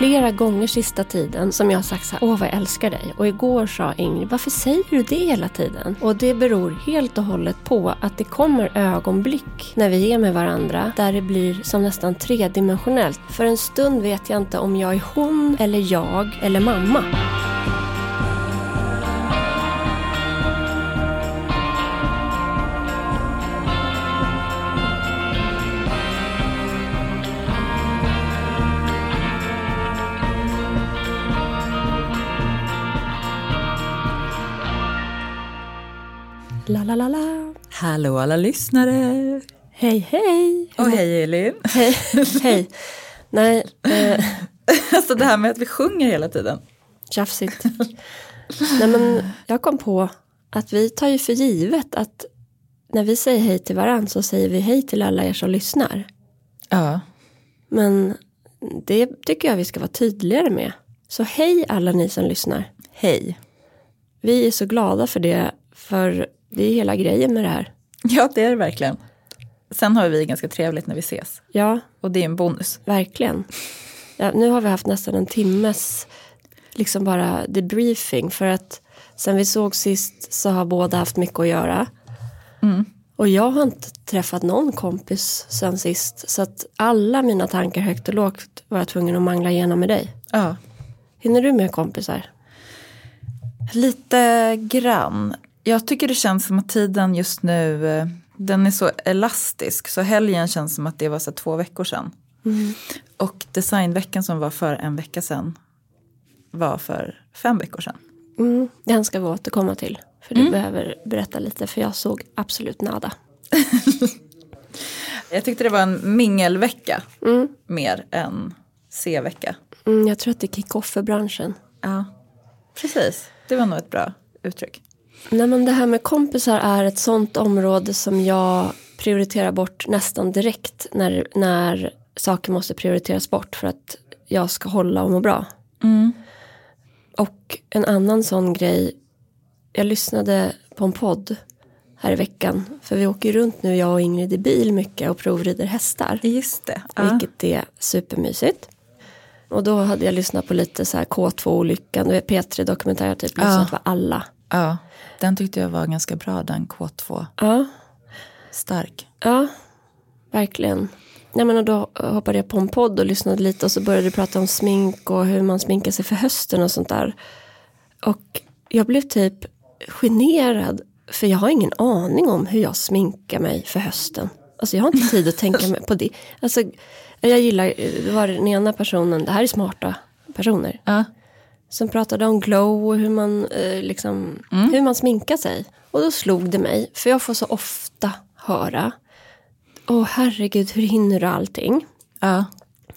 flera gånger sista tiden som jag har sagt så här, åh vad jag älskar dig. Och igår sa Ingrid, varför säger du det hela tiden? Och det beror helt och hållet på att det kommer ögonblick när vi är med varandra där det blir som nästan tredimensionellt. För en stund vet jag inte om jag är hon eller jag eller mamma. La la la. Hallå alla lyssnare! Hej hej! Och hej Elin! Hej, hej. Nej, eh, Alltså det här med att vi sjunger hela tiden. tjafsigt. Nej men jag kom på att vi tar ju för givet att när vi säger hej till varandra så säger vi hej till alla er som lyssnar. Ja. Men det tycker jag vi ska vara tydligare med. Så hej alla ni som lyssnar. Hej. Vi är så glada för det, för det är hela grejen med det här. Ja det är det verkligen. Sen har vi ganska trevligt när vi ses. Ja, Och det är en bonus. verkligen. Ja, nu har vi haft nästan en timmes liksom bara debriefing för att sen vi såg sist så har båda haft mycket att göra. Och jag har inte träffat någon kompis sen sist så att alla mina tankar högt och lågt var jag tvungen att mangla igenom med dig. Ja. Hinner du med kompisar? Lite grann. Jag tycker det känns som att tiden just nu, eh, den är så elastisk. Så helgen känns som att det var så två veckor sedan. Och designveckan som var för en vecka sedan var för fem veckor sedan. Mm, den ska vi återkomma till. För du behöver berätta lite för jag såg absolut nada. Jag tyckte det var en mingelvecka mer än C-vecka. Mm, jag tror att det är kick-off för branschen. Ja, precis. Det var nog ett bra uttryck. Nej men det här med kompisar är ett sånt område som jag prioriterar bort nästan direkt när, när saker måste prioriteras bort för att jag ska hålla och må bra. Och en annan sån grej, jag lyssnade på en podd här i veckan, för vi åker runt nu jag och Ingrid i bil mycket och provrider hästar. Just det. Vilket är supermysigt. Och då hade jag lyssnat på lite så här K2-olyckan, du vet P3 Dokumentär, typ lyssnat på alla. Ja, den tyckte jag var ganska bra, den K2. Ja, Stark. Ja, verkligen. Ja, men och då hoppade jag på en podd och lyssnade lite och så började vi prata om smink och hur man sminkar sig för hösten och sånt där. Och jag blev typ generad för jag har ingen aning om hur jag sminkar mig för hösten. Alltså jag har inte tid att tänka mig på det. Alltså, jag gillar, det var den ena personen, det här är smarta personer. Ja. Som pratade om glow och hur man, eh, liksom, hur man sminkar sig. Och då slog det mig, för jag får så ofta höra Åh herregud, hur hinner du allting? Ja.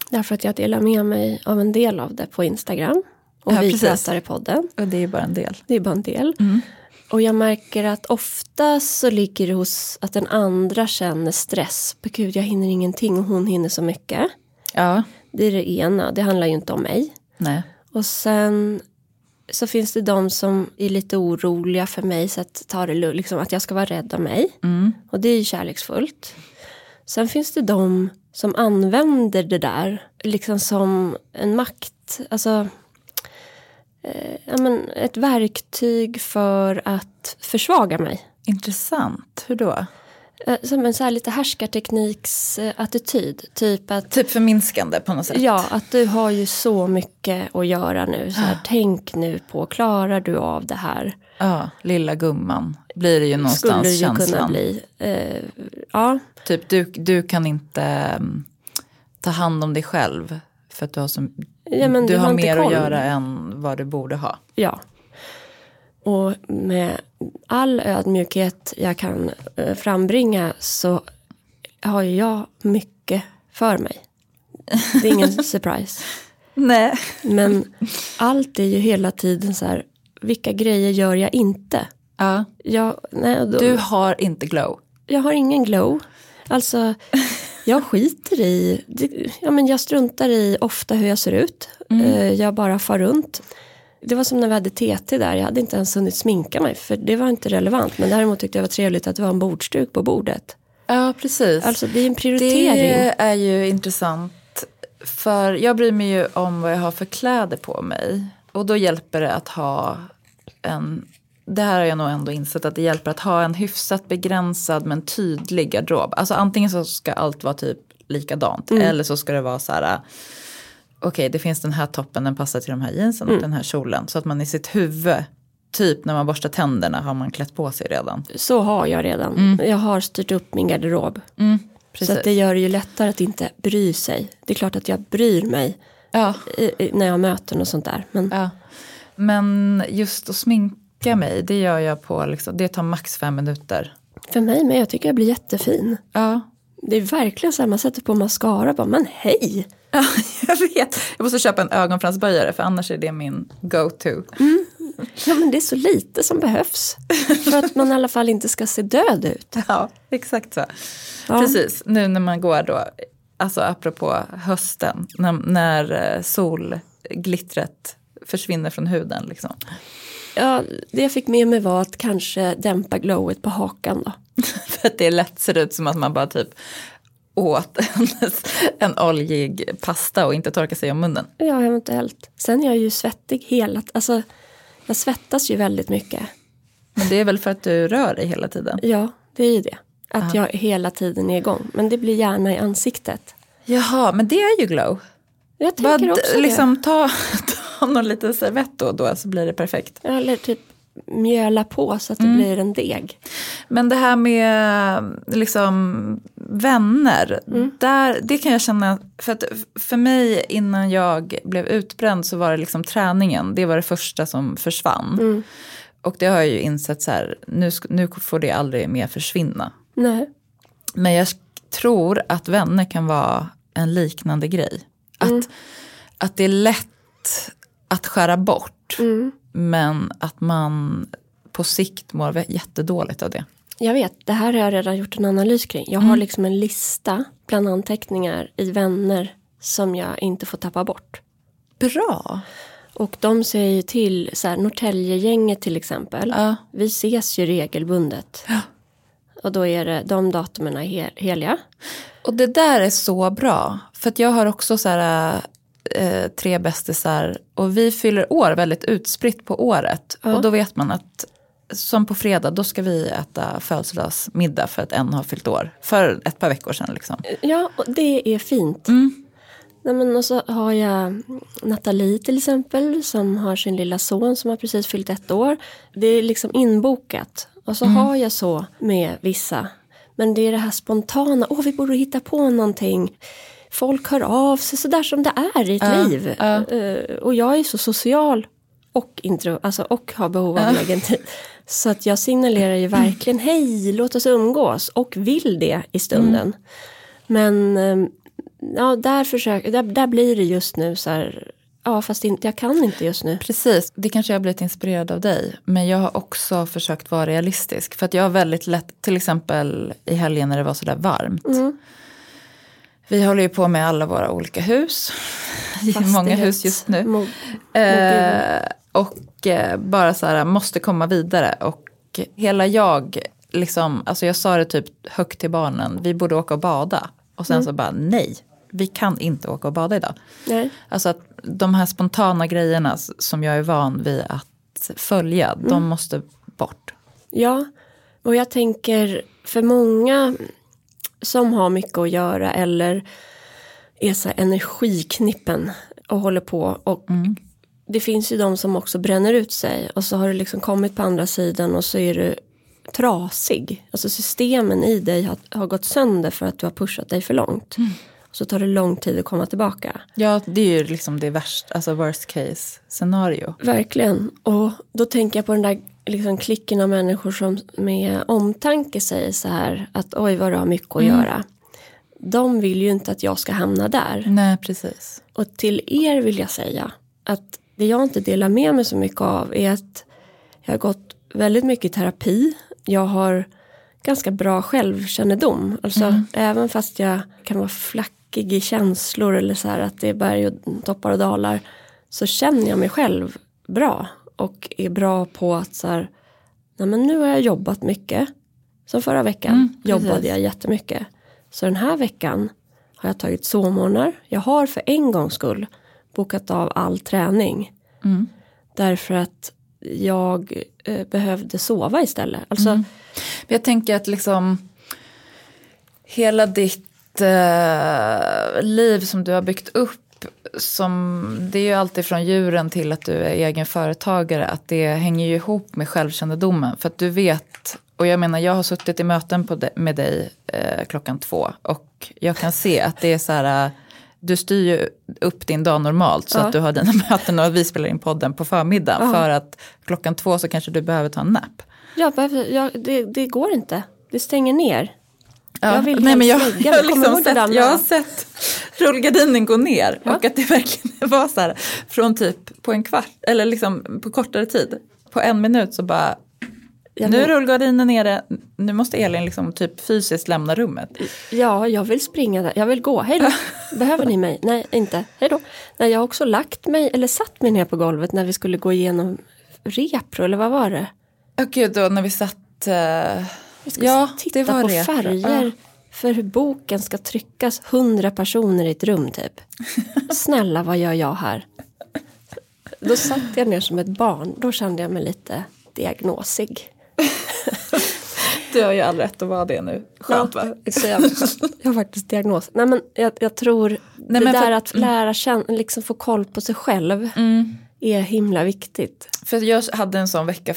Därför att jag delar med mig av en del av det på Instagram. Och Ja, vi pratar i podden. Och det är bara en del. Det är bara en del. Och jag märker att ofta så ligger det hos att den andra känner stress. På gud, jag hinner ingenting och hon hinner så mycket. Ja. Det är det ena, det handlar ju inte om mig. Nej. Och sen så finns det de som är lite oroliga för mig så att, ta det, liksom, att jag ska vara rädd om mig. Och det är ju kärleksfullt. Sen finns det de som använder det där liksom som en makt. Alltså eh, ja, men ett verktyg för att försvaga mig. Intressant. Hur då? Eh, Som en så här lite härskartekniksattityd. Typ att Typ förminskande på något sätt. Ja, att du har ju så mycket att göra nu. Så Ah. här, tänk nu på, klarar du av det här? Ja, lilla gumman blir det ju Skulle någonstans det ju kunna känslan. bli. Eh, ja, Typ du, du kan inte mm, ta hand om dig själv. För att du har, så, Ja, du du har, har mer att koll. göra än vad du borde ha. ja. Och med all ödmjukhet jag kan eh, frambringa så har ju jag mycket för mig. Det är ingen surprise. Nej. Men allt är ju hela tiden så här, vilka grejer gör jag inte? Ja. Jag, nej, då, Du har inte glow. jag har ingen glow. Alltså, jag skiter i, det- ja men jag struntar i ofta hur jag ser ut. Eh, Jag bara far runt. Det var som när vi hade TT där, jag hade inte ens hunnit sminka mig för det var inte relevant. Men däremot tyckte jag var trevligt att det var en bordsduk på bordet. Ja, precis. Alltså det är en prioritering. Det är ju intressant. För jag bryr mig ju om vad jag har för kläder på mig. Och då hjälper det att ha en det här har jag nog ändå insett att det hjälper att ha en hyfsat begränsad men tydlig garderob. Alltså antingen så ska allt vara typ likadant mm. eller så ska det vara så här okej okay, det finns den här toppen, den passar till de här jeansen och mm. den här kjolen. Så att man i sitt huvud, typ när man borstar tänderna har man klätt på sig redan. Så har jag redan. Mm. Jag har styrt upp min garderob. Mm, så det gör det ju lättare att inte bry sig. Det är klart att jag bryr mig ja. i, i, när jag har möten och sånt där. Men, ja. men just att sminka mig, det gör jag på, liksom, det tar max fem minuter. För mig med, jag tycker jag blir jättefin. Ja. Det är verkligen så här, man sätter på mascara bara, men hej! Ja, jag vet. Jag måste köpa en ögonfransböjare för annars är det min go-to. Mm. Ja, men det är så lite som behövs. För att man i alla fall inte ska se död ut. Ja, exakt så. Ja. Precis, nu när man går då, alltså apropå hösten, när, när eh, solglittret försvinner från huden. Liksom. Ja, det jag fick med mig var att kanske dämpa glowet på hakan då. För att det lätt ser ut som att man bara typ åt en, en oljig pasta och inte torkar sig om munnen. Ja, eventuellt. Sen är jag ju svettig hela Alltså, jag svettas ju väldigt mycket. Men det är väl för att du rör dig hela tiden? Ja, det är ju det. Att Aha. jag hela tiden är igång. Men det blir gärna i ansiktet. Jaha, men det är ju glow. Jag tänker Vad, också liksom, det. Ta, ta någon liten servett då och då så blir det perfekt. Eller typ mjöla på så att det mm. blir en deg. Men det här med liksom vänner, mm. där, det kan jag känna, för att för mig innan jag blev utbränd så var det liksom träningen, det var det första som försvann. Mm. Och det har jag ju insett så här, nu, nu får det aldrig mer försvinna. Nej. Men jag tror att vänner kan vara en liknande grej. Att, mm. att det är lätt att skära bort. Mm. Men att man på sikt mår jättedåligt av det. Jag vet, det här har jag redan gjort en analys kring. Jag mm. har liksom en lista bland anteckningar i vänner som jag inte får tappa bort. Bra. Och de säger ju till, så här, Norrtäljegänget till exempel. Ja. Vi ses ju regelbundet. Ja. Och då är det de datumen är hel, heliga. Och det där är så bra. För att jag har också så här eh, tre bästisar och vi fyller år väldigt utspritt på året. Ja. Och då vet man att som på fredag, då ska vi äta födelsedagsmiddag för att en har fyllt år. För ett par veckor sedan. Liksom. Ja, och det är fint. Mm. Nej, men och så har jag Nathalie till exempel som har sin lilla son som har precis fyllt ett år. Det är liksom inbokat. Och så mm. har jag så med vissa. Men det är det här spontana, åh vi borde hitta på någonting folk hör av sig sådär som det är i ett uh, liv. Uh. och jag är så social och, intro, alltså, och har behov av egen tid. Så att jag signalerar ju verkligen hej, låt oss umgås och vill det i stunden. Mm. Men ehm, ja, där, försöker, där, där blir det just nu så här Ja, fast inte, jag kan inte just nu. Precis, det kanske jag har blivit inspirerad av dig. Men jag har också försökt vara realistisk. För att jag har väldigt lätt, till exempel i helgen när det var sådär varmt. Mm. Vi håller ju på med alla våra olika hus. I många hus just nu. Mo eh, och eh, bara så här, måste komma vidare. Och hela jag, liksom, alltså jag sa det typ högt till barnen, vi borde åka och bada. Och sen mm. så bara nej, vi kan inte åka och bada idag. Nej. Alltså att de här spontana grejerna som jag är van vid att följa, mm. de måste bort. Ja, och jag tänker för många som har mycket att göra eller är så energiknippen och håller på. Och mm. Det finns ju de som också bränner ut sig och så har du liksom kommit på andra sidan och så är du trasig. Alltså systemen i dig har, har gått sönder för att du har pushat dig för långt. Mm. Så tar det lång tid att komma tillbaka. Ja, det är ju liksom det värsta, alltså worst case scenario. Verkligen. Och då tänker jag på den där liksom klicken av människor som med omtanke säger så här att oj vad du har mycket att mm. göra. De vill ju inte att jag ska hamna där. Nej, precis. Och till er vill jag säga att det jag inte delar med mig så mycket av är att jag har gått väldigt mycket i terapi. Jag har ganska bra självkännedom. Alltså mm. även fast jag kan vara flackig i känslor eller så här att det är berg och toppar och dalar så känner jag mig själv bra och är bra på att så här, nej men nu har jag jobbat mycket. Som förra veckan mm, jobbade jag jättemycket. Så den här veckan har jag tagit sovmorgnar. Jag har för en gångs skull bokat av all träning. Mm. Därför att jag eh, behövde sova istället. Alltså, Men Jag tänker att liksom hela ditt eh, liv som du har byggt upp som, det är ju alltid från djuren till att du är egen företagare, att det hänger ju ihop med självkännedomen. För att du vet, och jag menar jag har suttit i möten de, med dig eh, klockan två och jag kan se att det är så här, eh, du styr ju upp din dag normalt så Ja. att du har dina möten och vi spelar in podden på förmiddagen. Ja. För att klockan två så kanske du behöver ta en nap. behöver, jag, det, det går inte. Det stänger ner. Ja, Jag vill nej, men jag, jag. Kommer liksom sett, jag har sett rullgardinen gå ner Ja. och att det verkligen var så här från typ på en kvart eller liksom på kortare tid. På en minut så bara Ja, nu är rullgardinen nere, nu måste Elin liksom typ fysiskt lämna rummet. Ja, jag vill springa där. Jag vill gå. Hej då. Behöver ni mig? Nej, inte. Hej då. Nej, jag har också lagt mig, eller satt mig ner på golvet när vi skulle gå igenom repro, eller vad var det? Och gud, då när vi satt, eh, Vi ska ja titta det på repro. färger Ja. för hur boken ska tryckas. Hundra personer i ett rum typ. Snälla, vad gör jag här? Då satt jag ner som ett barn. Då kände jag mig lite diagnosig. Du har ju all rätt att vara det nu. Skönt va? Så jag, jag har faktiskt diagnos. Nej men jag, jag tror det men där för- att lära känna, liksom få koll på sig själv Mm. är himla viktigt. För jag hade en sån vecka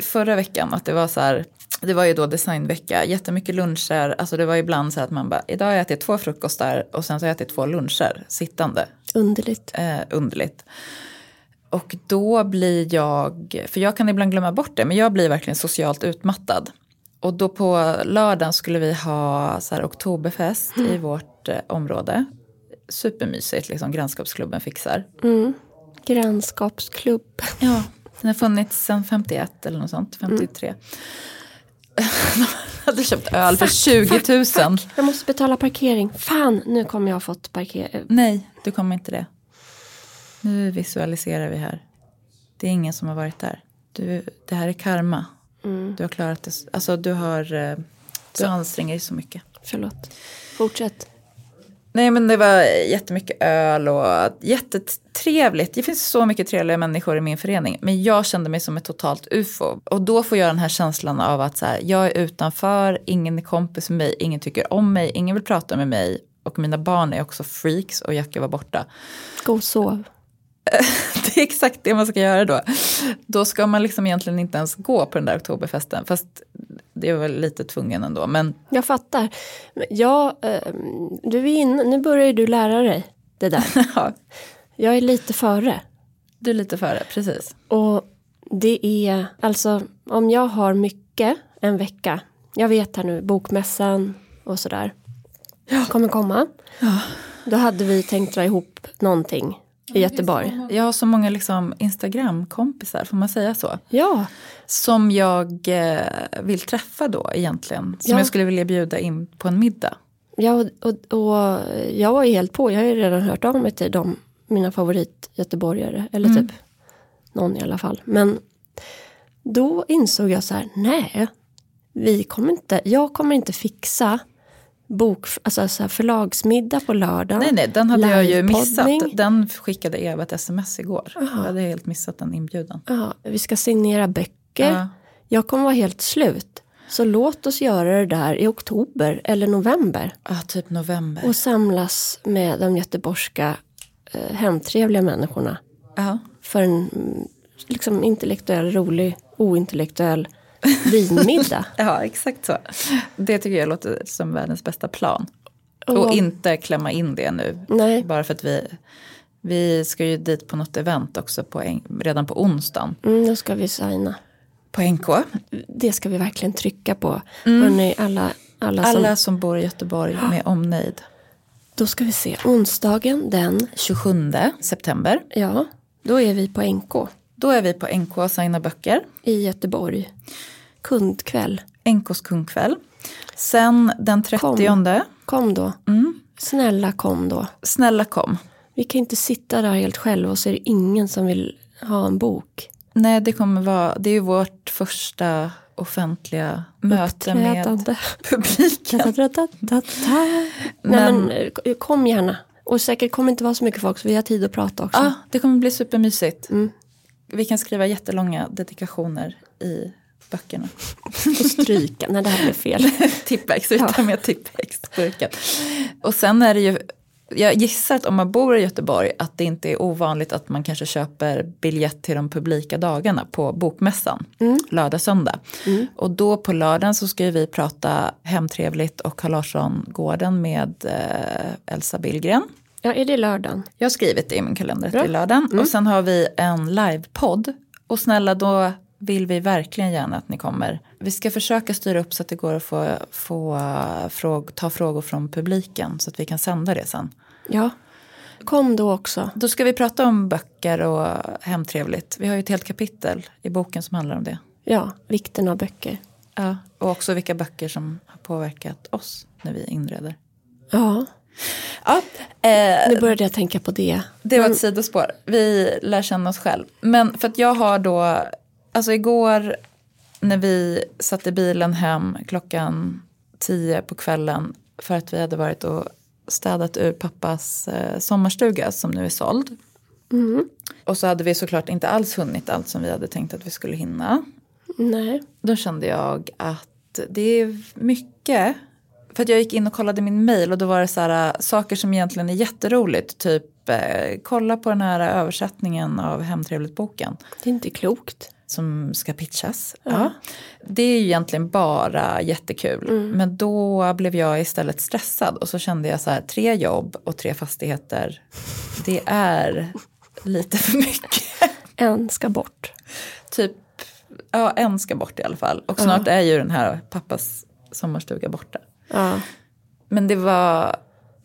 förra veckan att det var så här, det var ju då designvecka, jättemycket luncher, alltså det var ibland så att man bara, idag har jag ätit två frukostar och sen så har jag ätit två luncher sittande, Underligt. eh, underligt. Och då blir jag, för jag kan ibland glömma bort det, men jag blir verkligen socialt utmattad. Och då på lördagen skulle vi ha så här oktoberfest i vårt eh, område. Supermysigt, liksom grannskapsklubben fixar. Mm. Grannskapsklubb. Ja, den har funnits sedan 51 eller något sånt, 53. De hade köpt öl för 20 000. Jag måste betala parkering. Fan, nu kommer jag ha fått parkera. Nej, du kommer inte det. Nu visualiserar vi här. Det är ingen som har varit där. Du, det här är karma. Du har klarat det. Alltså du har, eh, du anstränger dig så mycket. Förlåt. Fortsätt. Nej men det var jättemycket öl och jättetrevligt. Det finns så mycket trevliga människor i min förening. Men jag kände mig som ett totalt ufo. Och då får jag den här känslan av att så här, jag är utanför, ingen är kompis med mig, ingen tycker om mig, ingen vill prata med mig. Och mina barn är också freaks och Jackie var borta. Gå och sov. Det är exakt det man ska göra då. Då ska man liksom egentligen inte ens gå på den där oktoberfesten. Fast det är väl lite tvungen ändå. Men Jag fattar. Jag, eh, du är inne, nu börjar ju du lära dig det där. ja, Jag är lite före. du är lite före, precis. Och det är, alltså om jag har mycket en vecka. Jag vet här nu, bokmässan och sådär. Kommer komma. Då hade vi tänkt dra ihop någonting i Göteborg. Jag har så många liksom Instagram-kompisar, får man säga så? Ja, Som jag eh, vill träffa då egentligen. Som Ja. jag skulle vilja bjuda in på en middag. ja och, och, och jag var ju helt på. Jag har ju redan hört av mig till dem, mina favorit göteborgare. Eller typ någon i alla fall. Men då insåg jag så här, nej. Vi kommer inte, jag kommer inte fixa bok, alltså så förlagsmiddag på lördag. Nej, nej, den hade jag ju missat. Den skickade Eva ett sms igår. Jag hade helt missat den inbjudan. Ja, vi ska signera böcker. Ja. Jag kommer vara helt slut. Så låt oss göra det där i oktober eller november. Ja, typ november. Och samlas med de göteborgska eh, hemtrevliga människorna. För en mm, liksom intellektuell, rolig, ointellektuell vinmiddag. ja, exakt så. Det tycker jag låter som världens bästa plan. Och, Och- inte klämma in det nu. Nej. Bara för att vi, vi ska ju dit på något event också på, en- redan på onsdagen. Mm, då ska vi signa. På NK. Det ska vi verkligen trycka på. Hörrni, alla, alla, som, Alla som bor i Göteborg med omnejd. Då ska vi se. Onsdagen den, 27 september. ja, då är vi på NK Då är vi på NK och signar böcker. i Göteborg. Kundkväll. NKs kundkväll. Sen den 30. Kom då. Mm. Snälla kom då. Snälla kom. Vi kan inte sitta där helt själva och så är det ingen som vill ha en bok. Nej, det kommer vara, det är ju vårt första offentliga möten med publiken. Nej men eh, kom gärna. Och säkert kommer inte vara så mycket folk så vi har tid att prata också. Ja, det kommer bli supermysigt. Mm. Vi kan skriva jättelånga dedikationer i böckerna. Och stryka. Nej det här blev fel. Tippex, vi tar med Tippex-burken. Och sen är det ju, jag gissar att om man bor i Göteborg att det inte är ovanligt att man kanske köper biljett till de publika dagarna på Bokmässan, lördag, söndag. Och då på lördagen så ska ju vi prata Hemtrevligt och Carl Larsson-gården med eh, Elsa Billgren. Ja är det lördagen? Jag har skrivit det i min kalender Bra. till lördagen. Och sen har vi en livepodd. Och snälla då vill vi verkligen gärna att ni kommer. Vi ska försöka styra upp så att det går att få, få fråg, ta frågor från publiken så att vi kan sända det sen. Ja. Kom då också. Då ska vi prata om böcker och hemtrevligt. Vi har ju ett helt kapitel i boken som handlar om det. Ja, vikten av böcker. Ja, och också vilka böcker som har påverkat oss när vi inreder. Ja, Ja, eh, nu började jag tänka på det. Det var ett sidospår. Vi lär känna oss själv. Men för att jag har då, alltså igår när vi satt i bilen hem klockan tio på kvällen för att vi hade varit och städat ur pappas eh, sommarstuga som nu är såld. Och så hade vi såklart inte alls hunnit allt som vi hade tänkt att vi skulle hinna. Nej. Då kände jag att det är mycket. För att jag gick in och kollade min mail och då var det så här, äh, saker som egentligen är jätteroligt. Typ eh, kolla på den här översättningen av Hemtrevligt-boken Det är inte klokt. som ska pitchas. Ja. Det är ju egentligen bara jättekul. Men då blev jag istället stressad och så kände jag så här, tre jobb och tre fastigheter. Det är lite för mycket. En ska bort. typ, ja en ska bort i alla fall. Och snart är ju den här pappas sommarstuga borta. Ja. Men det var,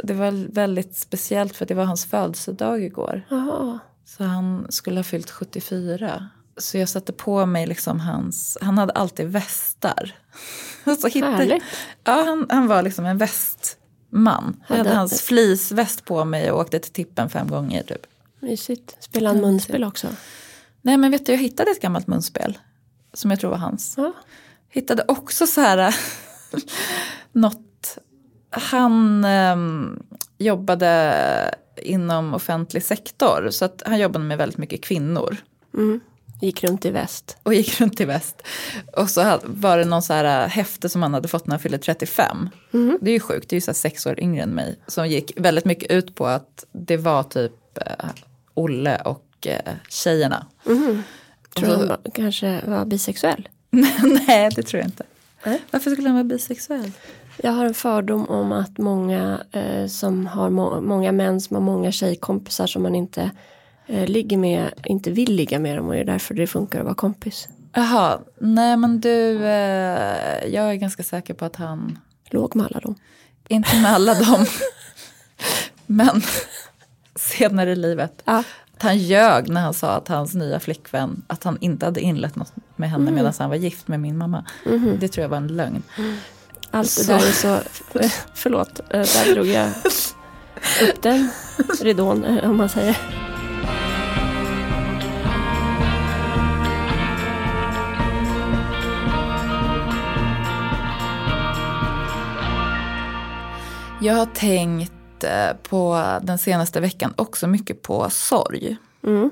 det var väldigt speciellt för det var hans födelsedag igår. Jaha. Så han skulle ha fyllt 74. Så jag satte på mig liksom hans, han hade alltid västar. så hittade, ja, han, han var liksom en västman. Jag hade hans fleeceväst på mig och åkte till tippen fem gånger typ. Mysigt. Spela en munspel också. Nej men vet du, jag hittade ett gammalt munspel. Som jag tror var hans. Ja. Hittade också så här något. Han ehm, jobbade inom offentlig sektor. Så att han jobbade med väldigt mycket kvinnor. Mm. Gick runt i väst. Och gick runt i väst. Och så var det någon så här häfte som han hade fått när han fyllde 35. Det är ju sjukt, det är ju så här sex år yngre än mig. Som gick väldigt mycket ut på att det var typ eh, Olle och eh, tjejerna. Tror han var, kanske var bisexuell. Nej, det tror jag inte. Nej. Varför skulle han vara bisexuell? Jag har en fördom om att många eh, som har må- många män som har många tjejkompisar som man inte eh, ligger med, inte vill ligga med dem och det är därför det funkar att vara kompis. Jaha, nej men du, eh, jag är ganska säker på att han, Låg med alla dem. inte med alla dem, men senare i livet, Ja. att han ljög när han sa att hans nya flickvän, att han inte hade inlett något med henne medan han var gift med min mamma. Det tror jag var en lögn. Allt det Så. där är så, förlåt, eh, där drog jag upp den ridån eh, om man säger. Jag har tänkt eh, på den senaste veckan också mycket på sorg. Mm.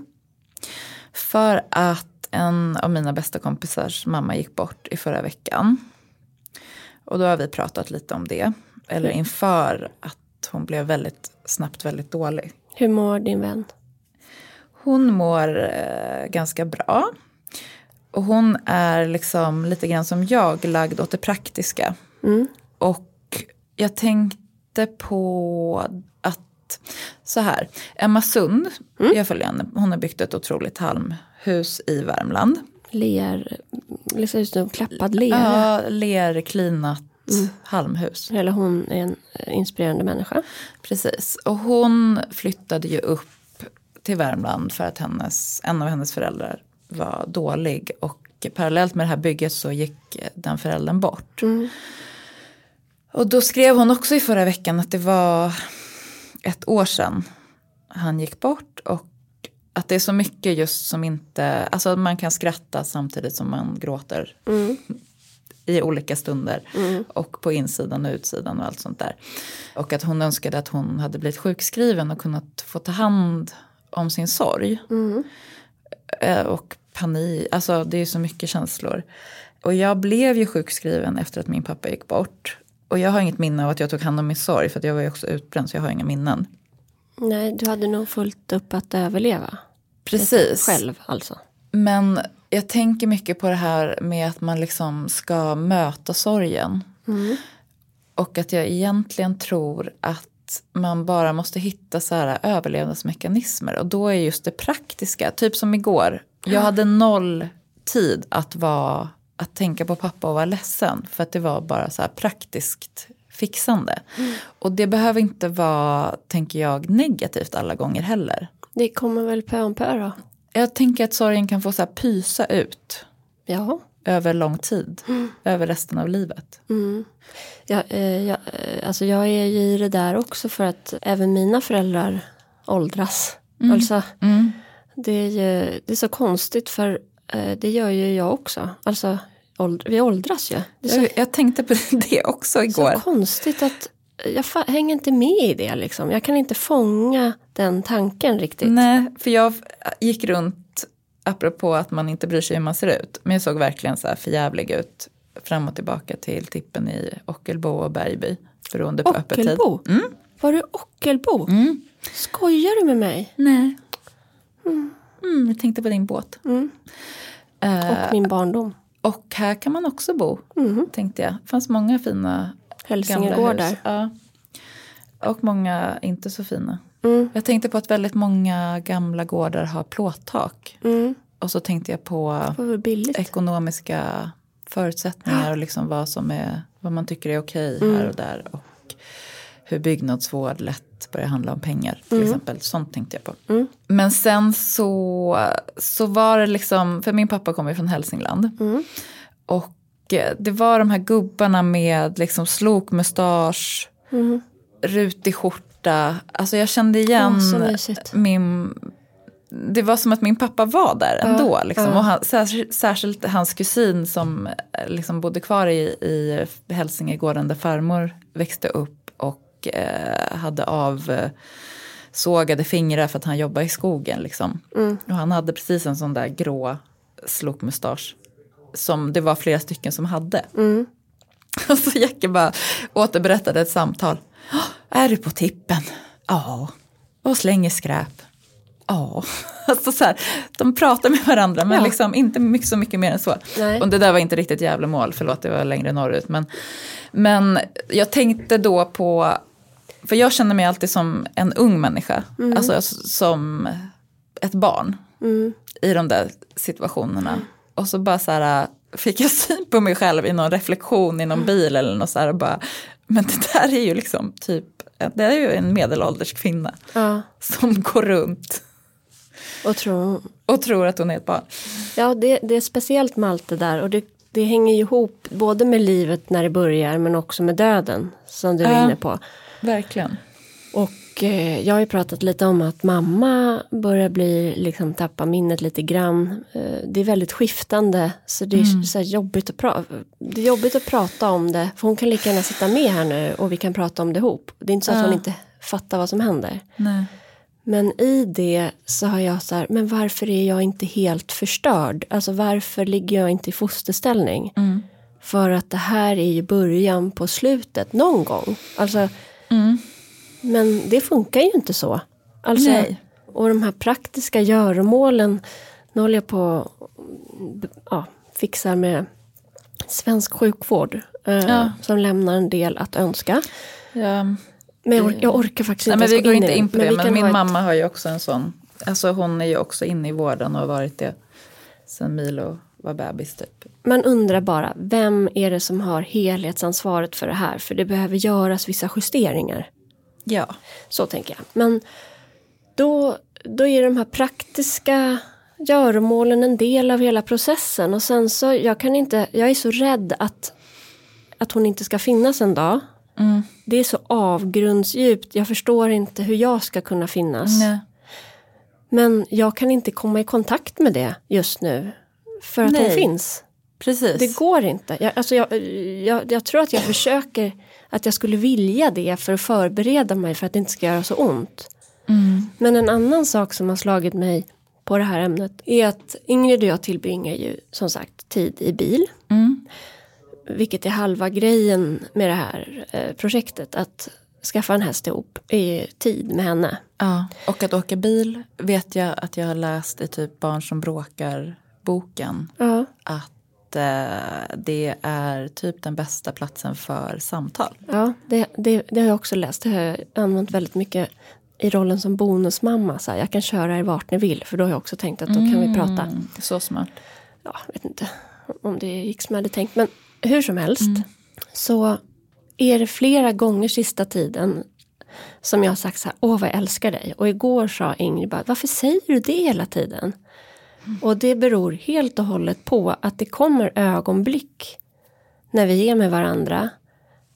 För att en av mina bästa kompisars mamma gick bort i förra veckan. Och då har vi pratat lite om det. Eller inför att hon blev väldigt snabbt väldigt dålig. Hur mår din vän? Hon mår eh, ganska bra. Och hon är liksom lite grann som jag lagd åt det praktiska. Mm. Och jag tänkte på så här, Emma Sund, jag följer henne, hon har byggt ett otroligt halmhus i Värmland. Ler, liksom just nu klappad lera. Ja, lerklinat halmhus. Eller hon är en eh, inspirerande människa. Precis. Och hon flyttade ju upp till Värmland för att hennes, en av hennes föräldrar var dålig. Och parallellt med det här bygget så gick den föräldern bort. Och då skrev hon också i förra veckan att det var ett år sedan han gick bort. Och att det är så mycket just som inte, alltså man kan skratta samtidigt som man gråter. i olika stunder. Och på insidan och utsidan och allt sånt där. Och att hon önskade att hon hade blivit sjukskriven och kunnat få ta hand om sin sorg. Eh, Och panik, alltså det är så mycket känslor. Och jag blev ju sjukskriven efter att min pappa gick bort. Och jag har inget minne av att jag tog hand om min sorg för jag var ju också utbränd så jag har inga minnen. Nej, du hade nog fullt upp att överleva. Precis. Själv alltså. Men jag tänker mycket på det här med att man liksom ska möta sorgen. Och att jag egentligen tror att man bara måste hitta så här överlevnadsmekanismer. Och då är just det praktiska, typ som igår. Jag hade noll tid att, vara, att tänka på pappa och vara ledsen. För att det var bara så här praktiskt fixande. Och det behöver inte vara, tänker jag, negativt alla gånger heller. Det kommer väl pö om pö då. Jag tänker att sorgen kan få så här pysa ut Ja. över lång tid. Över resten av livet. Jag, eh, jag, eh, alltså jag är ju i det där också för att även mina föräldrar åldras. Alltså, det, är ju, det är så konstigt för eh, det gör ju jag också. Alltså, åld, vi åldras ju. Så, Jag, jag tänkte på det också igår. så konstigt att jag hänger inte med i det liksom. Jag kan inte fånga den tanken riktigt. Nej, för jag gick runt, apropå att man inte bryr sig hur man ser ut. Men jag såg verkligen så här förjävlig ut fram och tillbaka till tippen i Ockelbo och Bergby. Beroende på öppettid. Ockelbo? Var du Ockelbo? Skojar du med mig? Nej. Mm, jag tänkte på din båt. Eh, Och min barndom. Och här kan man också bo, tänkte jag. Det fanns många fina Hälsingegårdar. Ja. Och många inte så fina. Mm. Jag tänkte på att väldigt många gamla gårdar har plåttak. Och så tänkte jag på ekonomiska förutsättningar och liksom vad, som är, vad man tycker är okej Mm. här och där. Och hur byggnadsvård lätt börjar handla om pengar till Mm. exempel. Sånt tänkte jag på. Men sen så, så var det liksom, för min pappa kommer ju från Hälsingland. Mm. Och eh, det var de här gubbarna med liksom slokmustasch, Mm. rutig skjorta. Alltså jag kände igen mysigt. min... Det var som att min pappa var där ändå. Liksom. Och han, särskilt, särskilt hans kusin som eh, liksom bodde kvar i, i Hälsingegården där farmor växte upp och eh, hade av sågade fingrar för att han jobbade i skogen. Liksom. Och han hade precis en sån där grå slokmustasch. Som det var flera stycken som hade. Och så Jacke bara återberättade ett samtal. "Åh, Är du på tippen? Ja. Och slänger skräp? Ja. Alltså så här, de pratar med varandra men Ja. liksom inte mycket, så mycket mer än så. Nej. Och det där var inte riktigt Gävlemål, förlåt det var längre norrut. Men, men jag tänkte då på, för jag känner mig alltid som en ung människa. Alltså s- som ett barn i de där situationerna. Och så bara så här fick jag syn på mig själv i någon reflektion i någon bil eller något så här och bara, men det där är ju liksom typ, det är ju en medelålders kvinna Ja, som går runt och tror och tror att hon är ett barn. Ja, det, det är speciellt med allt det där och det, det hänger ju ihop både med livet när det börjar men också med döden som du är Ja. inne på. Verkligen. Och eh, jag har ju pratat lite om att mamma börjar bli, liksom tappa minnet lite grann. Eh, det är väldigt skiftande så det är så här jobbigt, att pra- det är jobbigt att prata om det. För hon kan lika gärna sitta med här nu och vi kan prata om det ihop. Det är inte så att Ja. hon inte fattar vad som händer. Nej. Men i det så har jag så här, men varför är jag inte helt förstörd? Alltså varför ligger jag inte i fosterställning? För att det här är ju början på slutet någon gång. Alltså, Men det funkar ju inte så. Alltså, Nej. Och de här praktiska göromålen, nu håller jag på ja, fixar med svensk sjukvård. Eh, Ja. Som lämnar en del att önska. Ja. Men jag, or- jag orkar faktiskt Nej, inte men vi går in inte in på det, men kan min ett- mamma har ju också en sån, alltså hon är ju också inne i vården och har varit det sen Milo var bebis typ. Man undrar bara, vem är det som har helhetsansvaret för det här? För det behöver göras vissa justeringar. Ja. Så tänker jag. Men då, då är de här praktiska göromålen en del av hela processen. Och sen så, jag kan inte, jag är så rädd att, att hon inte ska finnas en dag. Mm. Det är så avgrundsdjupt, jag förstår inte hur jag ska kunna finnas. Nej. Men jag kan inte komma i kontakt med det just nu. För att hon Nej. finns. Precis. Det går inte. Jag, alltså jag, jag, jag tror att jag försöker att jag skulle vilja det för att förbereda mig för att det inte ska göra så ont. Mm. Men en annan sak som har slagit mig på det här ämnet är att Ingrid och jag tillbringar ju som sagt tid i bil. Mm. Vilket är halva grejen med det här eh, projektet. Att skaffa en häst ihop är tid med henne. Ja. Och att åka bil vet jag att jag har läst i typ Barn som bråkar boken. Ja, Att eh, det är typ den bästa platsen för samtal. ja det, det, det har jag också läst. Det har jag använt väldigt mycket i rollen som bonusmamma. Så här, jag kan köra er vart ni vill för då har jag också tänkt att då kan vi prata. Mm, så smart. Ja, vet inte om det gick som jag hade tänkt. Men hur som helst så är det flera gånger sista tiden som jag har sagt så här, åh vad jag älskar dig. Och igår sa Ingrid bara, varför säger du det hela tiden? Och det beror helt och hållet på att det kommer ögonblick när vi är med varandra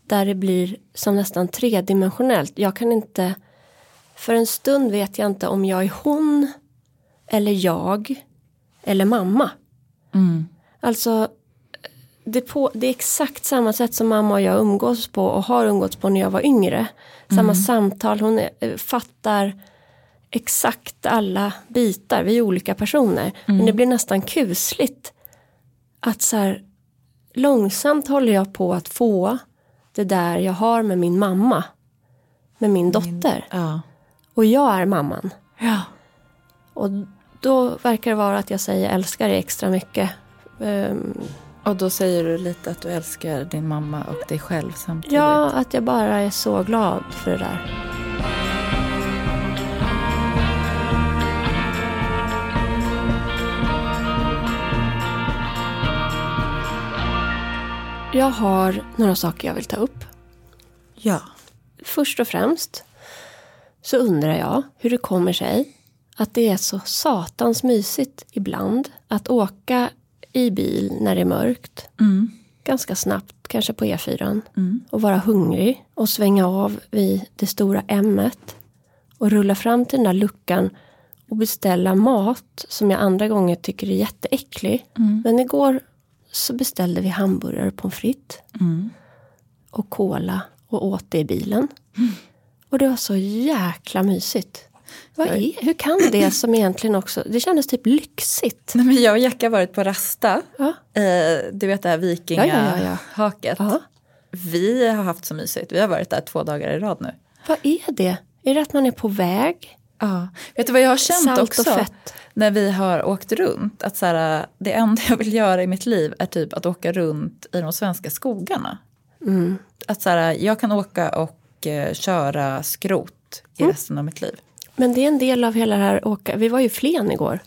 där det blir som nästan tredimensionellt. Jag kan inte, för en stund vet jag inte om jag är hon eller jag eller mamma. Mm. Alltså det, på, det är exakt samma sätt som mamma och jag umgås på och har umgåtts på när jag var yngre. Samma samtal, hon är, eh, fattar exakt alla bitar, vi är olika personer. Men det blir nästan kusligt att så här, långsamt håller jag på att få det där jag har med min mamma. Med min dotter. Ja. Och jag är mamman. ja. Och då verkar det vara att jag säger älskar dig extra mycket. Ehm, Och då säger du lite att du älskar din mamma och dig själv samtidigt. Ja, att jag bara är så glad för det där. Jag har några saker jag vill ta upp. Ja. Först och främst så undrar jag hur det kommer sig att det är så satans mysigt ibland att åka i bil när det är mörkt Mm. ganska snabbt, kanske på E4. Mm. Och vara hungrig och svänga av vid det stora m och rulla fram till den där luckan och beställa mat som jag andra gånger tycker är jätteäcklig. Mm. Men igår så beställde vi hamburgare och pommes frites Mm. och cola och åt det i bilen. Och det var så jäkla mysigt. Vad är, hur kan det som egentligen också, det kändes typ lyxigt. Nej, men jag och Jack har varit på Rasta. Ja. Eh, du vet det här Ja, ja, vikingahaket. Ja. Vi har haft så mysigt. Vi har varit där två dagar i rad nu. Vad är det? Är det att man är på väg? Ja. Vet du vad jag har känt Salt också? När vi har åkt runt. Att så här, det enda jag vill göra i mitt liv är typ att åka runt i de svenska skogarna. Mm. Att så här, jag kan åka och eh, köra skrot i Mm. resten av mitt liv. Men det är en del av hela det här åka. Vi var ju Flen igår.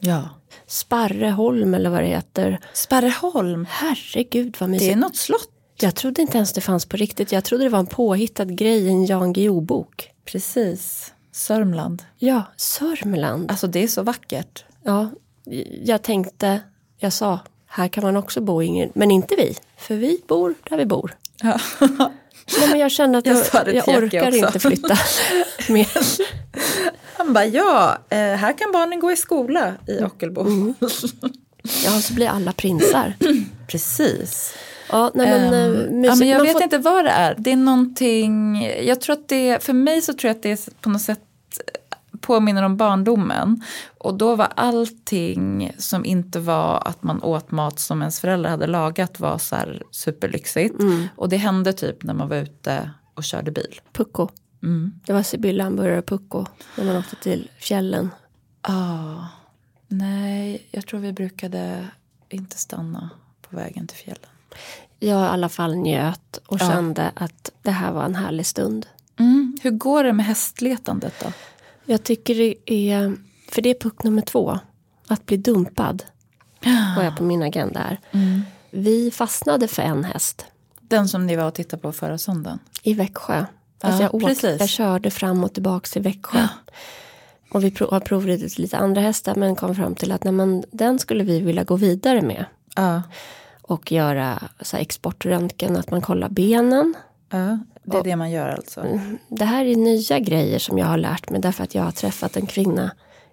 Ja. Sparreholm eller vad det heter. Sparreholm, Herregud vad det mysigt. är något slott. Jag trodde inte ens det fanns på riktigt. Jag trodde det var en påhittad grej i en Jan Guillou-bok. Precis. Sörmland. Ja, Sörmland. Alltså det är så vackert. Ja, jag tänkte, jag sa, här kan man också bo Ingrid. Men inte vi, för vi bor där vi bor. Ja. Nej, men jag kände att Jag jag, jag, orkar inte flytta mer. Han bara, ja, eh, här kan barnen gå i skola i Ockelbo. Mm. Ja, så blir alla prinsar. Precis. Ja, nej, men, eh, ja, men jag vet får- inte vad det är. Det är någonting, jag tror att det, för mig så tror jag att det är på något sätt påminner om barndomen. Och då var allting som inte var att man åt mat som ens föräldrar hade lagat var så superlyxigt. Mm. Och det hände typ när man var ute och körde bil. Pucko. Mm. Det var Sibylla hamburgare Pucko när man åkte till fjällen. Ah, nej, jag tror vi brukade inte stanna på vägen till fjällen. Jag i alla fall njöt och Ja. kände att det här var en härlig stund. Mm. Hur går det med hästletandet då? Jag tycker det är, för det är puck nummer två, att bli dumpad. Har jag på min agenda här. Mm. Vi fastnade för en häst Den som ni var och tittade på förra söndagen. i Växjö. Alltså Ja, jag, åkte, precis. jag körde fram och tillbaka till Växjö. Och vi har provridit lite andra hästar men kom fram till att nej, men, den skulle vi vilja gå vidare med. Ja. Och göra så här, exportröntgen, att man kollar benen. ja, det är det man gör alltså. Det här är nya grejer som jag har lärt mig därför att jag har träffat en kvinna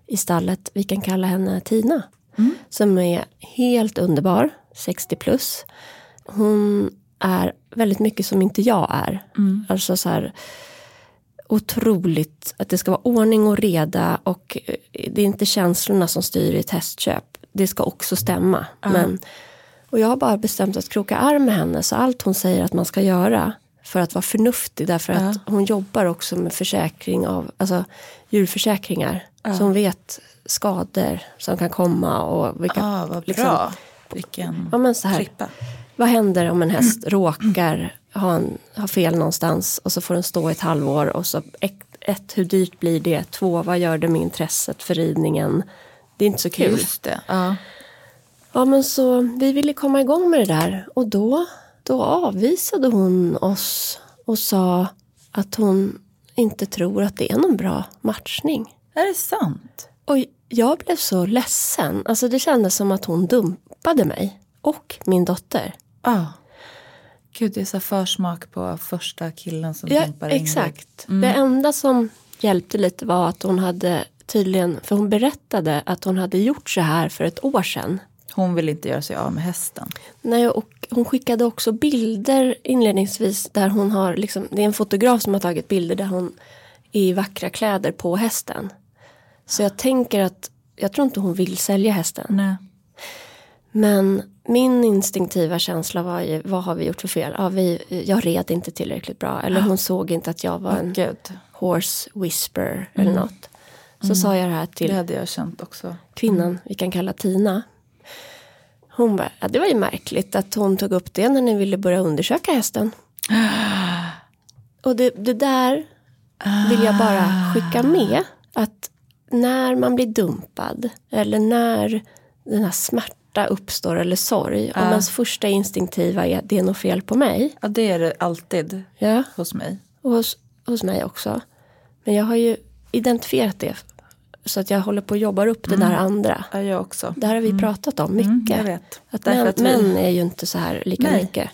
i stallet, vi kan kalla henne Tina. Mm. Som är helt underbar, 60 plus. Hon är väldigt mycket som inte jag är. Mm. Alltså så här otroligt att det ska vara ordning och reda och eh, det är inte känslorna som styr i ett hästköp. Det ska också stämma. Men, och jag har bara bestämt att kroka arm med henne så allt hon säger att man ska göra för att vara förnuftig därför att hon jobbar också med försäkring av alltså, djurförsäkringar. Så hon vet skador som kan komma och vilka, Ah, vad liksom- bra. Vilken Ja, men så här. klippa. vad händer om en häst råkar ha, en, ha fel någonstans och så får den stå ett halvår och så ett, ett, hur dyrt blir det? Två, vad gör det med intresset för ridningen? Det är inte så kul. Just det. Ja. Ja men så vi ville komma igång med det där och då, då avvisade hon oss och sa att hon inte tror att det är någon bra matchning. Är det sant? Och jag blev så ledsen. Alltså det kändes som att hon dumpade mig och min dotter. Ja. Gud, det är så försmak på första killen som Ja, dumpar exakt. Det enda som hjälpte lite var att hon hade tydligen, för hon berättade att hon hade gjort så här för ett år sedan. Hon vill inte göra sig av med hästen. Nej, och hon skickade också bilder inledningsvis där hon har, liksom, det är en fotograf som har tagit bilder där hon är i vackra kläder på hästen. Så jag tänker att, jag tror inte hon vill sälja hästen. Nej. Men min instinktiva känsla var ju, vad har vi gjort för fel? Ja, vi, jag red inte tillräckligt bra. Eller hon såg inte att jag var en Gud, horse whisper eller något. Så sa jag det här det till hade jag känt också. kvinnan, vi kan kalla Tina. Hon bara, ja, det var ju märkligt att hon tog upp det när ni ville börja undersöka hästen. Och det, det där vill jag bara skicka med. Att när man blir dumpad eller när den här smärta uppstår eller sorg. Om ens första instinktiva är det är något fel på mig. Ja, det är det alltid Ja, hos mig. och hos, hos mig också. Men jag har ju identifierat det. Så att jag håller på att jobba upp det där andra. Ja, jag också. Det här har vi pratat om mycket. Mm, jag vet. Att män, att vi- män är ju inte så här lika Nej. mycket.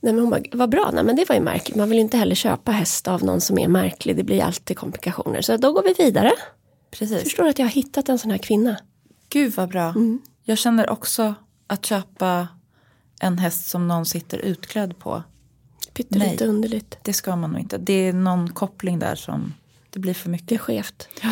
Nej men hon bara, vad bra, nej men det var ju märkligt. Man vill inte heller köpa häst av någon som är märklig. Det blir alltid komplikationer. Så då går vi vidare. Precis. Förstår att jag har hittat en sån här kvinna? Gud vad bra. Jag känner också att köpa en häst som någon sitter utklädd på. Pyttelite underligt. Det ska man nog inte. Det är någon koppling där som det blir för mycket. skevt. Ja.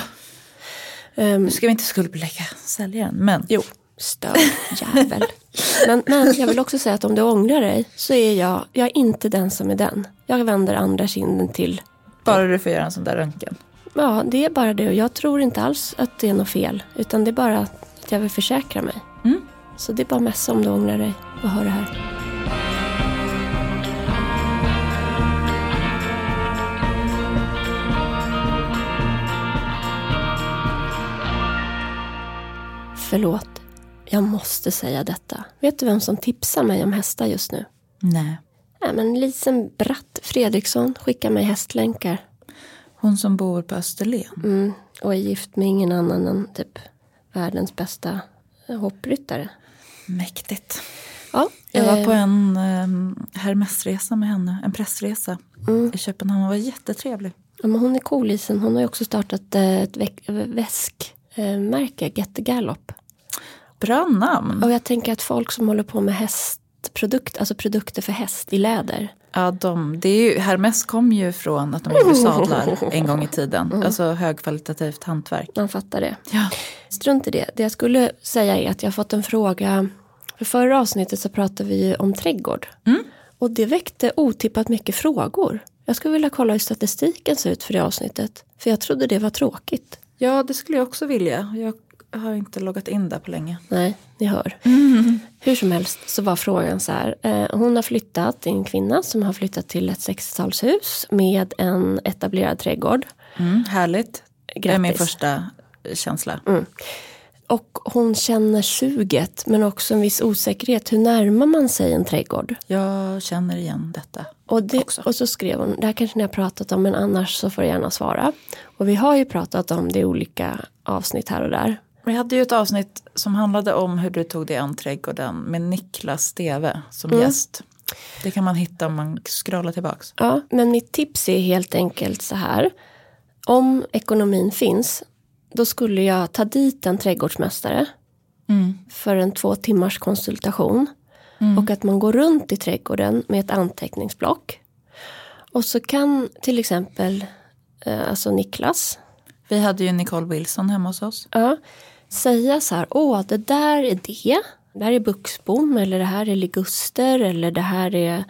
Ehm, Nu ska vi inte skuldbelägga säljaren. Men jo, störd jävel. men, men jag vill också säga att om du ångrar dig så är jag, jag är inte den som är den. Jag vänder andra kinden till bara du får göra en sån där röntgen. Ja, det är bara det. Och jag tror inte alls att det är något fel. Utan det är bara att jag vill försäkra mig. Mm. Så det är bara att messa om du ångrar dig och hör det här. Förlåt, jag måste säga detta. Vet du vem som tipsar mig om hästar just nu? Nej. Nej, men Lisen Bratt Fredriksson skickar mig hästlänkar. Hon som bor på Österlen. Mm, och är gift med ingen annan än typ världens bästa eh, hoppryttare. Mäktigt. Ja, Jag var eh, på en um, Hermesresa med henne. En pressresa i Köpenhamn. Hon var jättetrevlig. ja, men hon är cool Lisen. Hon har ju också startat eh, ett väskmärke, Get the Gallop. Bra namn. Och jag tänker att folk som håller på med hästprodukt, alltså produkter för häst i läder. Ja, de, det är ju, Hermes kom ju från att de gjorde sadlar en gång i tiden. Alltså högkvalitativt hantverk. Man fattar det. Ja. Strunt i det. Det jag skulle säga är att jag har fått en fråga. För förra avsnittet så pratade vi ju om trädgård. Och det väckte otippat mycket frågor. Jag skulle vilja kolla hur statistiken ser ut för det avsnittet. För jag trodde det var tråkigt. ja, det skulle jag också vilja. Jag har inte loggat in där på länge. Nej, ni hör. Hur som helst så var frågan så här. Eh, hon har flyttat, en kvinna som har flyttat till ett 60-talshus med en etablerad trädgård. Mm, härligt. Det är min Grattis. första känsla. Och hon känner suget men också en viss osäkerhet. Hur närmar man sig en trädgård? Jag känner igen detta. Och, det, Också. och så skrev hon, det här kanske ni har pratat om men annars så får du gärna svara. Och vi har ju pratat om det i olika avsnitt här och där. Vi hade ju ett avsnitt som handlade om hur du tog dig an trädgården med Niklas Steve som gäst. Det kan man hitta om man scrollar tillbaks. Ja, men mitt tips är helt enkelt så här. Om ekonomin finns, då skulle jag ta dit en trädgårdsmästare för en två timmars konsultation. Mm. Och att man går runt i trädgården med ett anteckningsblock. Och så kan till exempel eh, alltså Niklas Vi hade ju Nicole Wilson hemma hos oss. ja, säga så här, åh det där är det. Det här är buxbom eller det här är liguster eller det här är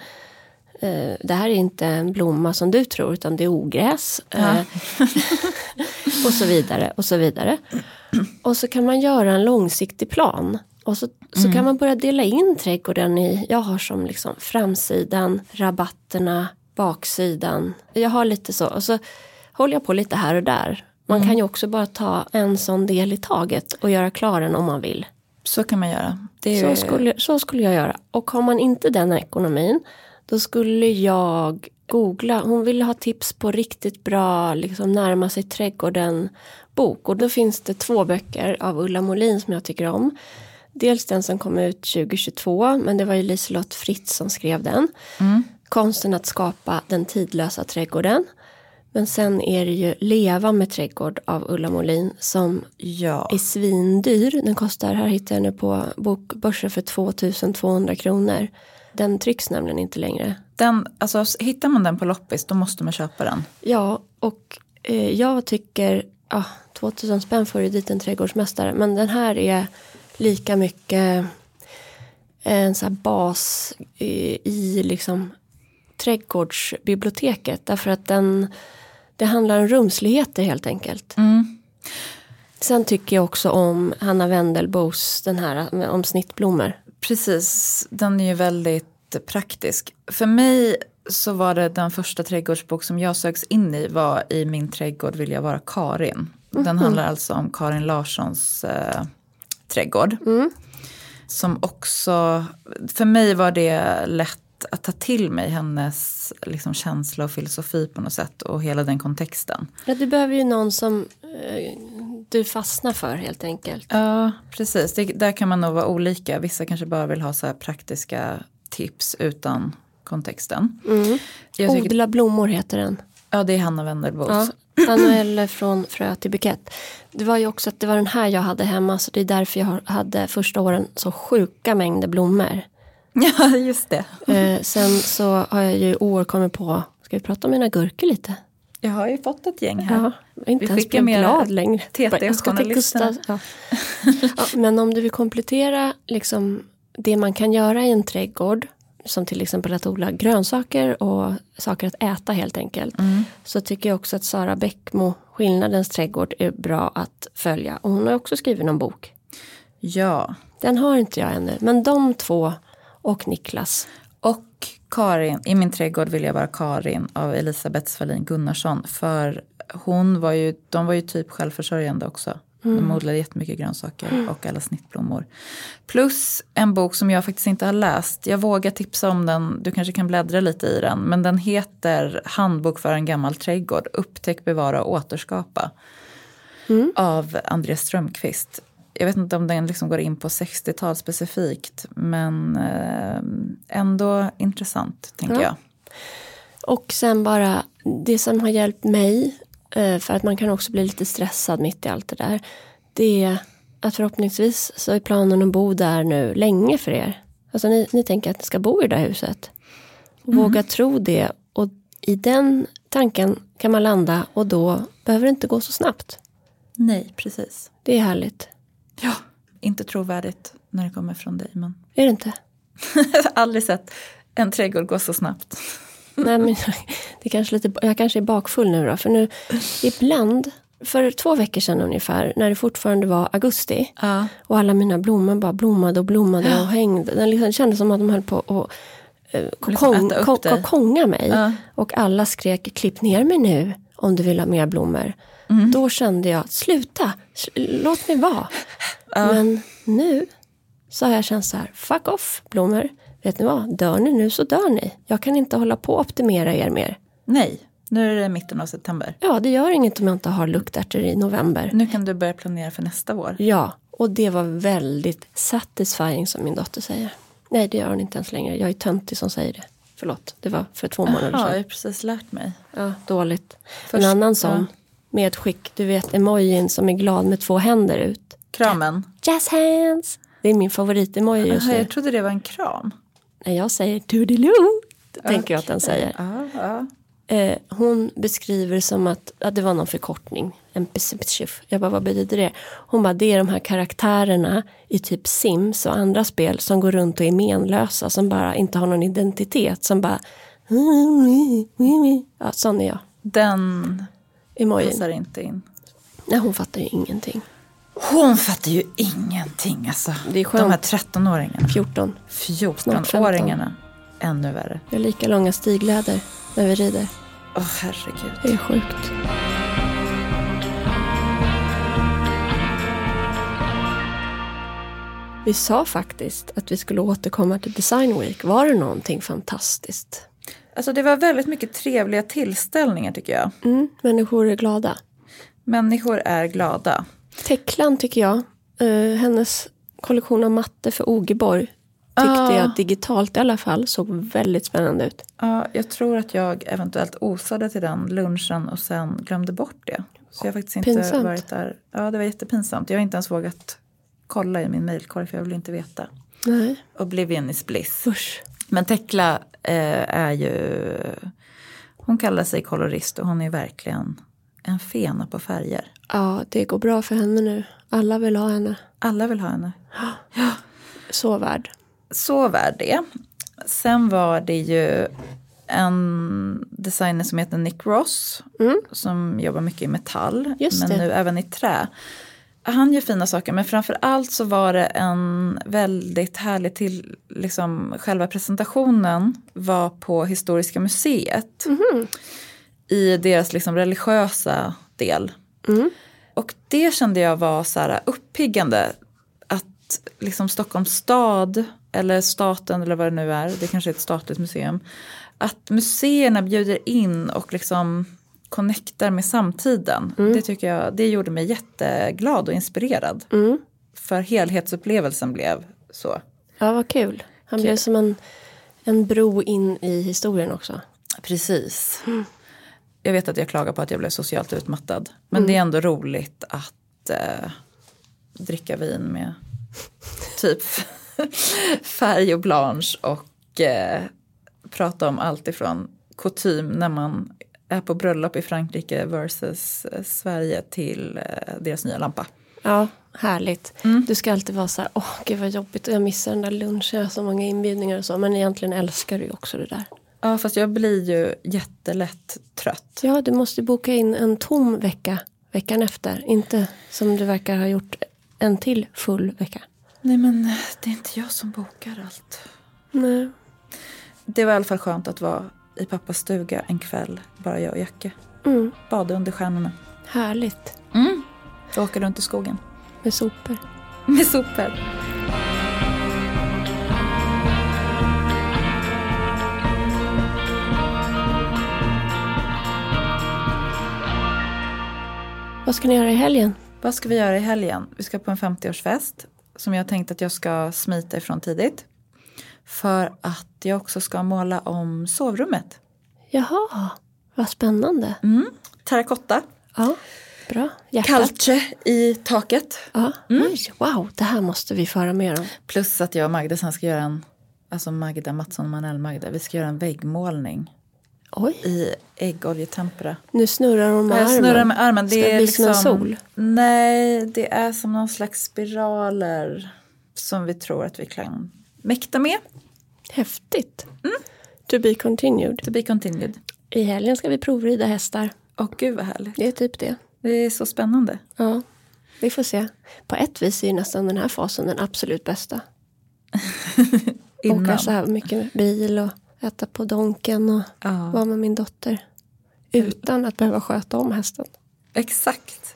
eh, det här är inte en blomma som du tror utan det är ogräs. Eh, och så vidare och så vidare. Och så kan man göra en långsiktig plan. Och så, så kan man börja dela in trädgården i, jag har som liksom framsidan, rabatterna, baksidan. Jag har lite så. Och så håller jag på lite här och där. Man kan ju också bara ta en sån del i taget och göra klar den om man vill. Så kan man göra. Är Så skulle, så skulle jag göra. Och har man inte den ekonomin då skulle jag googla. Hon ville ha tips på riktigt bra liksom närma sig trädgården bok. Och då finns det två böcker av Ulla Molin som jag tycker om. Dels den som kom ut 2022 men det var ju Liselott Fritz som skrev den. Konsten att skapa den tidlösa trädgården. Men sen är det ju Leva med trädgård av Ulla Molin som Ja. är svindyr. Den kostar, här hittar jag nu på bokbörsen för 2200 kronor. Den trycks nämligen inte längre. Den, alltså, hittar man den på loppis då måste man köpa den. Ja, och eh, jag tycker, ja, 2000 spänn får ju dit en trädgårdsmästare. Men den här är lika mycket en här bas i, i liksom trädgårdsbiblioteket. Därför att den, det handlar om rumsligheter helt enkelt. Sen tycker jag också om Hanna Wendelbos, den här om snittblommor. Precis, den är ju väldigt praktisk. För mig så var det den första trädgårdsbok som jag söks in i var I min trädgård vill jag vara Karin. Den handlar alltså om Karin Larssons eh, trädgård. Som också, för mig var det lätt att ta till mig hennes liksom, känsla och filosofi på något sätt och hela den kontexten. Ja, du behöver ju någon som eh, du fastnar för helt enkelt. Ja, precis. Det, där kan man nog vara olika. Vissa kanske bara vill ha så praktiska tips utan kontexten. Jag tycker, Odla blommor heter den. ja, det är Hanna Wendelbos. Ja, Manuel från frö till bukett. Det var ju också att det var den här jag hade hemma så det är därför jag hade första åren så sjuka mängder blommor. Ja, just det. Eh, sen så har jag ju i år kommit på, ska vi prata om mina gurkor lite? Jag har ju fått ett gäng här. Ja, inte Vi skickar med glad längre. Jag ska till. Gustav. Ja. Ja, men om du vill komplettera liksom, det man kan göra i en trädgård som till exempel att odla grönsaker och saker att äta helt enkelt. Så tycker jag också att Sara Bäckmo, Skillnadens trädgård, är bra att följa. Och hon har också skrivit någon bok. Ja. Den har inte jag ännu. Men de två och Niklas. Och Karin, I min trädgård vill jag vara Karin av Elisabeth Svalin Gunnarsson. För hon var ju, de var ju typ självförsörjande också. De odlade jättemycket grönsaker och alla snittblommor. Plus en bok som jag faktiskt inte har läst. Jag vågar tipsa om den, du kanske kan bläddra lite i den. Men den heter Handbok för en gammal trädgård. Upptäck, bevara och återskapa. Av Andreas Strömqvist. Jag vet inte om den liksom går in på 60-tal specifikt. Men eh, ändå intressant, tänker Ja. jag. Och sen bara det som har hjälpt mig, eh, för att man kan också bli lite stressad mitt i allt det där. Det är att förhoppningsvis så är planen att bo där nu länge för er. Alltså ni, ni tänker att ni ska bo i det där huset. Och Våga tro det. Och i den tanken kan man landa och då behöver det inte gå så snabbt. Nej, precis. Det är härligt. Ja, inte trovärdigt när det kommer från dig. Men Är det inte? jag har aldrig sett en trädgård gå så snabbt. Nej, men det är kanske lite, jag kanske är bakfull nu då. För nu ibland, för två veckor sedan ungefär, när det fortfarande var augusti. Ja. Och alla mina blommor bara blommade och blommade och hängde. Den liksom kändes som att de höll på att eh, kokong, Liksom ko- mig. Ja. Och alla skrek klipp ner mig nu om du vill ha mer blommor. Mm. Då kände jag, sluta, sl- låt mig vara. Men nu så har jag känt så här, fuck off blommor. Vet ni vad, dör ni nu så dör ni. Jag kan inte hålla på och optimera er mer. Nej, nu är det mitten av september. Ja, det gör inget om jag inte har luktärtor i november. Nu kan du börja planera för nästa vår. Ja, och det var väldigt satisfying som min dotter säger. Nej, det gör hon inte ens längre. Jag är töntig som säger det. Förlåt, det var för två månader Ja, jag sedan. har precis lärt mig. Ja, dåligt. Först- en annan sån ja. Medskick, du vet emojin som är glad med två händer ut. Kramen. Jazz hands! Det är min favorit-emoji just nu. jag trodde det var en kran. När jag säger toodiloo, då tänker jag att den säger. Ja. Eh, hon beskriver som att, ja, det var någon förkortning, en. Jag bara, vad betyder det? Hon bara, det är de här karaktärerna i typ Sims och andra spel som går runt och är menlösa, som bara inte har någon identitet, som bara Ja, sån är jag. Den Emojin. passar inte in. Nej, hon fattar ju ingenting. Hon fattar ju ingenting alltså. Det är skönt. De här 13-åringarna. 14. Snart 14-åringarna. Ännu värre. Vi har lika långa stigläder när vi rider. Åh herregud. Det är sjukt. Vi sa faktiskt att vi skulle återkomma till Design Week. Var det någonting fantastiskt? Alltså det var väldigt mycket trevliga tillställningar tycker jag. Mm, människor är glada. Människor är glada. Teklan tycker jag, eh, hennes kollektion av matte för Ogeborg tyckte Ah. jag digitalt i alla fall såg väldigt spännande ut. Ja, jag tror att jag eventuellt osade till den lunchen och sen glömde bort det. Så jag har faktiskt inte Pinsamt. varit där. Ja, det var jättepinsamt. Jag har inte ens vågat kolla i min mejlkorg för jag vill inte veta. Nej, Oblivion is bliss. usch. Men Tekla eh, är ju, hon kallar sig kolorist och hon är verkligen en fena på färger. Ja, det går bra för henne nu. Alla vill ha henne. Alla vill ha henne. Så värd. Så värd det. Sen var det ju en designer som heter Nick Ross. Som jobbar mycket i metall. Just men det. nu även i trä. Han gör fina saker men framför allt så var det en väldigt härlig till, liksom själva presentationen var på Historiska museet. I deras liksom religiösa del. Och det kände jag var så här uppiggande. Att liksom Stockholms stad eller staten eller vad det nu är, det kanske är ett statligt museum. Att museerna bjuder in och liksom connectar med samtiden. Det tycker jag, det gjorde mig jätteglad och inspirerad. För helhetsupplevelsen blev så. Ja, vad kul. Han blev som en, en bro in i historien också. Precis. Jag vet att jag klagar på att jag blev socialt utmattad. Men det är ändå roligt att eh, dricka vin med typ färg och blanche och eh, prata om allt ifrån kutym när man är på bröllop i Frankrike versus eh, Sverige till eh, deras nya lampa. Ja, härligt. Du ska alltid vara så här, åh gud vad jobbigt och jag missar den där lunchen, jag har så många inbjudningar och så. Men egentligen älskar du ju också det där. Ja fast jag blir ju jättelätt trött. Ja, du måste boka in en tom vecka veckan efter. Inte som du verkar ha gjort en till full vecka. Nej men det är inte jag som bokar allt. Nej. Det var i alla fall skönt att vara i pappas stuga en kväll, bara jag och Jacke. Mm, Bada under stjärnorna. härligt. Åka runt i skogen. Med sopor. Med sopor. Vad ska ni göra i helgen? Vad ska vi göra i helgen? Vi ska på en 50-årsfest som jag tänkt att jag ska smita ifrån tidigt. För att jag också ska måla om sovrummet. Jaha, vad spännande. Mm. Terrakotta. Ja, bra. Hjärtat. Calce i taket. Ja. Oj, wow, det här måste vi föra mer om. Plus att jag och Magda sen ska göra en, alltså Magda Mattsson Manell Magda, vi ska göra en väggmålning Oj, i äggoljetempera. nu snurrar hon med jag armen. snurrar med armen. Det Ska det är bli som en liksom, sol? Nej, det är som någon slags spiraler som vi tror att vi kan mäkta med. Häftigt. To be continued. To be continued. I helgen ska vi provrida hästar. Åh gud vad härligt. Det är typ det. Det är så spännande. Ja, vi får se. På ett vis är ju nästan den här fasen den absolut bästa. Åka så här mycket bil och äta på donken och Ja. vara med min dotter. Utan att behöva sköta om hästen. Exakt.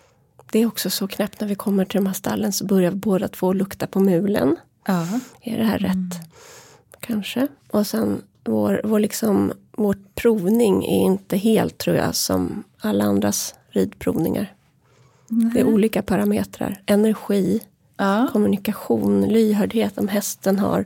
Det är också så knäppt när vi kommer till de här stallen så börjar båda två lukta på mulen. Ja. Är det här rätt? Kanske. Och sen vår, vår, liksom, vår provning är inte helt tror jag som alla andras ridprovningar. Det är olika parametrar. Energi, Ja. kommunikation, lyhördhet om hästen har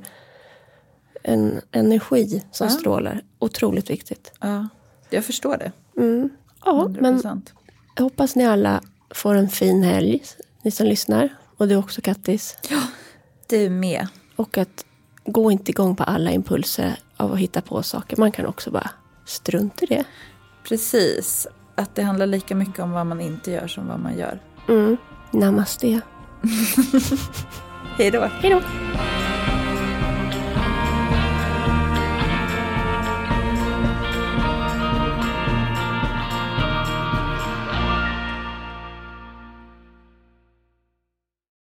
en energi som Ja. strålar. Otroligt viktigt. ja. Jag förstår det. Mm. Ja, men 100%. jag hoppas ni alla får en fin helg, ni som lyssnar. Och du också Kattis. Ja. Du med. Och att gå inte igång på alla impulser av att hitta på saker. Man kan också bara strunta i det. Precis. Att det handlar lika mycket om vad man inte gör som vad man gör. Mm. Namaste. Hej då. Hej då.